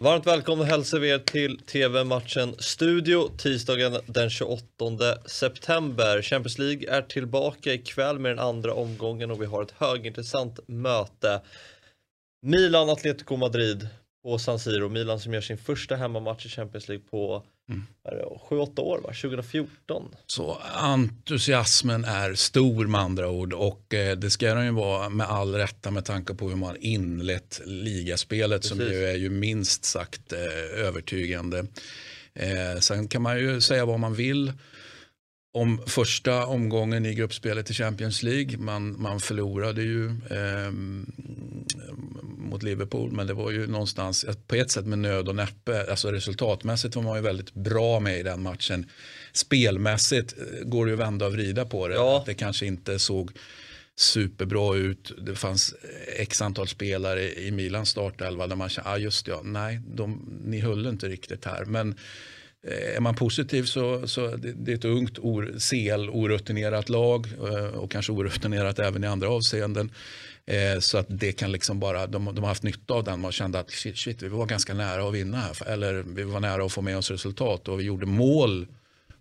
Varmt välkomna hälsar vi er till TV-matchen Studio tisdagen den 28 september. Champions League är tillbaka ikväll med den andra omgången och vi har ett högintressant möte. Milan Atletico Madrid på San Siro. Milan som gör sin första hemmamatch i Champions League på mm. 7-8 år, va? 2014. Så entusiasmen är stor med andra ord och eh, det ska den ju vara med all rätta med tanke på hur man inlett ligaspelet Precis. som ju är ju minst sagt eh, övertygande. Eh, sen kan man ju säga vad man vill om första omgången i gruppspelet i Champions League. Man, man förlorade ju eh, mot Liverpool men det var ju någonstans på ett sätt med nöd och näppe. Alltså resultatmässigt var man ju väldigt bra med i den matchen. Spelmässigt eh, går det ju att vända och vrida på det. Ja. Det kanske inte såg superbra ut. Det fanns x antal spelare i Milans startelva där man kände, ah, just ja, nej, de, ni höll inte riktigt här. Men Eh, är man positiv så, så det, det är ett ungt, or, CL, orutinerat lag eh, och kanske orutinerat även i andra avseenden. Eh, så att det kan liksom bara, de, de, har haft nytta av den. Man kände att shit, shit, vi var ganska nära att vinna här. Eller vi var nära att få med oss resultat och vi gjorde mål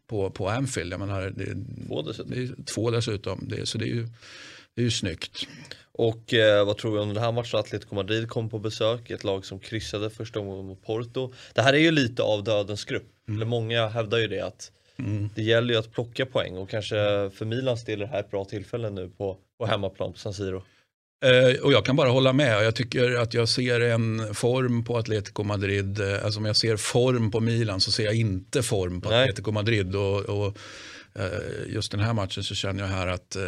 på, på Anfield. Jag menar, det, två dessutom. Det två dessutom. Det, så det är ju, det är ju snyggt. Och eh, vad tror vi om den här matchen? Atletico Madrid kom på besök, ett lag som kryssade första gången mot Porto. Det här är ju lite av dödens grupp. Mm. Eller många hävdar ju det att mm. det gäller ju att plocka poäng och kanske för Milans del är det här ett bra tillfälle nu på, på hemmaplan på San Siro. Eh, och jag kan bara hålla med. Jag tycker att jag ser en form på Atletico Madrid. Eh, alltså om jag ser form på Milan så ser jag inte form på Nej. Atletico Madrid. Och, och Eh, just den här matchen så känner jag här att eh,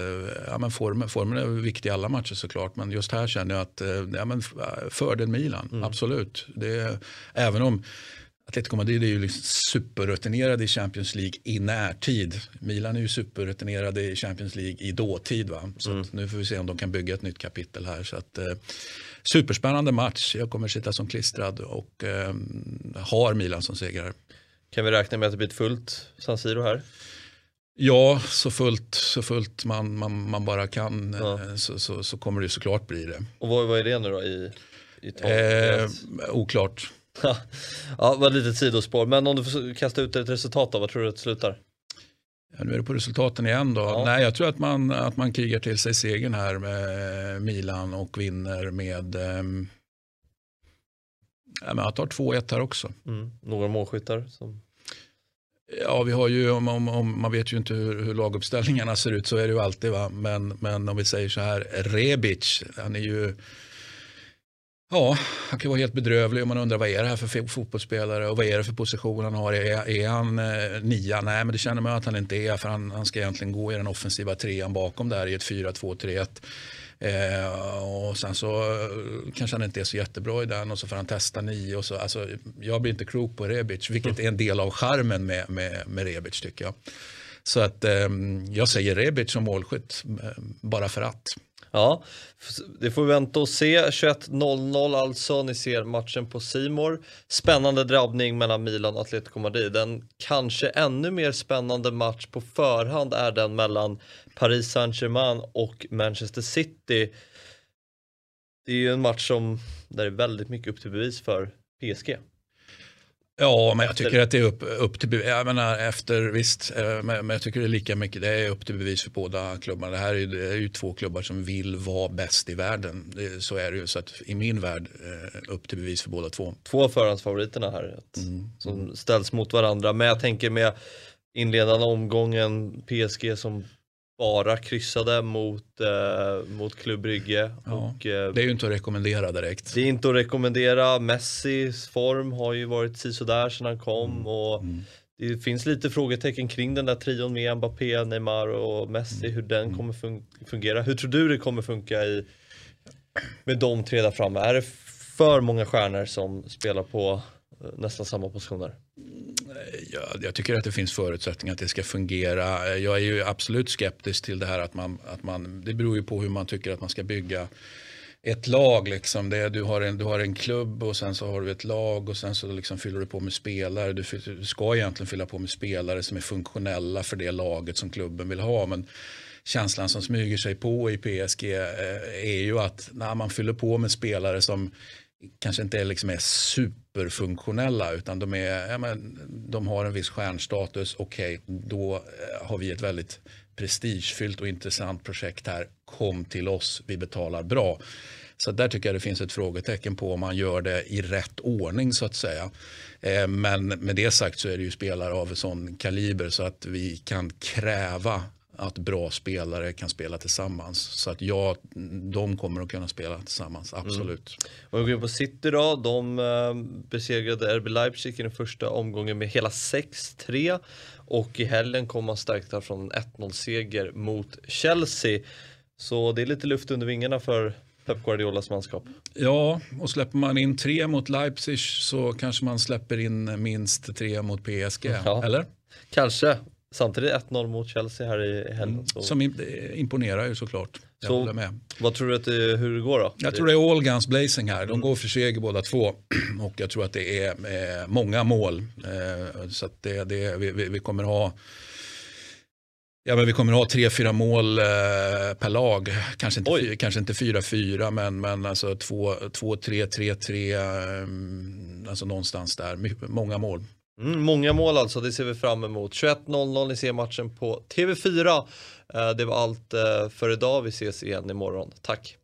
ja, men formen, formen är viktig i alla matcher såklart. Men just här känner jag att ja, men fördel Milan, mm. absolut. Det, även om Atletico Madrid är ju liksom superrutinerade i Champions League i närtid. Milan är ju superrutinerade i Champions League i dåtid. Va? Så mm. nu får vi se om de kan bygga ett nytt kapitel här. Så att, eh, superspännande match. Jag kommer sitta som klistrad och eh, har Milan som segrare. Kan vi räkna med att det blir ett fullt San Siro här? Ja, så fullt, så fullt man, man, man bara kan ja. Eh, så, så, så, kommer det såklart bli det. Och vad, vad är det nu då i, i eh, Oklart. Ja, det var lite sidospår. Men om du får kasta ut ett resultat då, vad tror du att det slutar? Ja, nu är det på resultaten igen då. Ja. Nej, jag tror att man, att man krigar till sig segern här med Milan och vinner med um, ja, men jag tar 2-1 här också. Mm. Några målskyttar? Som... Ja, vi har ju, om, om, om, man vet ju inte hur, hur laguppställningarna ser ut, så är det ju alltid. Va? Men, men om vi säger så här, Rebic, han är ju Ja, han kan vara helt bedrövlig och man undrar vad är det här för fotbollsspelare och vad är det för position han har. Är, är han eh, nia? Nej, men det känner man att han inte är för han, han ska egentligen gå i den offensiva trean bakom där i ett 4-2-3-1. Eh, och sen så eh, kanske han inte är så jättebra i den och så får han testa nio. Och så, alltså, jag blir inte klok på Rebic, vilket är en del av charmen med, med, med Rebic tycker jag. Så att eh, jag säger Rebic som målskytt, eh, bara för att. Ja, det får vi vänta och se. 21.00 alltså, ni ser matchen på Simor. Spännande drabbning mellan Milan och Atletico Madrid. En kanske ännu mer spännande match på förhand är den mellan Paris Saint-Germain och Manchester City. Det är ju en match som, där det är väldigt mycket upp till bevis för PSG. Ja, men jag tycker att det är upp, upp till bevis. Jag menar efter, visst, eh, men jag tycker det är lika mycket, det är upp till bevis för båda klubbarna. Det här är, det är ju två klubbar som vill vara bäst i världen. Det, så är det ju. Så att i min värld, eh, upp till bevis för båda två. Två av förhandsfavoriterna här mm. som ställs mot varandra. Men jag tänker med inledande omgången, PSG som bara kryssade mot, eh, mot Klubb Brygge. Ja, och, eh, det är ju inte att rekommendera direkt. Det är inte att rekommendera. Messis form har ju varit sisådär sedan han kom. Mm. Och mm. Det finns lite frågetecken kring den där trion med Mbappé, Neymar och Messi, mm. hur den mm. kommer fun fungera. Hur tror du det kommer funka i, med de tre där framme? Är det för många stjärnor som spelar på eh, nästan samma positioner? Jag, jag, tycker att det finns förutsättningar att det ska fungera. Jag är ju absolut skeptisk till det här att man, att man det beror ju på hur man tycker att man ska bygga ett lag. Liksom. Det, du, har en, du har en klubb och sen så har du ett lag och sen så liksom fyller du på med spelare. Du, du ska egentligen fylla på med spelare som är funktionella för det laget som klubben vill ha. Men känslan som smyger sig på i PSG eh, är ju att när man fyller på med spelare som kanske inte är, liksom är superfunktionella utan de, är, ja, men, de har en viss stjärnstatus. Okej, okay, då eh, har vi ett väldigt prestigefyllt och intressant projekt här. Kom till oss, vi betalar bra. Så där tycker jag det finns ett frågetecken på om man gör det i rätt ordning så att säga. Eh, men med det sagt så är det ju spelare av sån kaliber så att vi kan kräva att bra spelare kan spela tillsammans. Så att ja, de kommer att kunna spela tillsammans, mm. absolut. Mm. Om vi går på City då, de eh, besegrade RB Leipzig i den första omgången med hela 6-3 och i helgen kom man stärkta från en 1-0-seger mot Chelsea. Så det är lite luft under vingarna för Pep Guardiolas manskap. Ja, och släpper man in tre mot Leipzig så kanske man släpper in minst tre mot PSG, ja. eller? Kanske. Samtidigt 1-0 mot Chelsea här i helgen. Mm, som imponerar ju såklart. Jag så, med. Vad tror du att det, hur det går då? Jag tror det är all guns blazing här. De mm. går för seger båda två. Och jag tror att det är eh, många mål. Eh, så att det, det, vi, vi kommer ha Ja, men vi kommer ha tre, fyra mål eh, per lag. Kanske inte, fyra, kanske inte fyra, fyra, men, men alltså två, två, tre, tre, tre. Eh, alltså någonstans där. Många mål. Mm, många mål alltså, det ser vi fram emot. 21.00, ni ser matchen på TV4. Eh, det var allt eh, för idag, vi ses igen imorgon. Tack!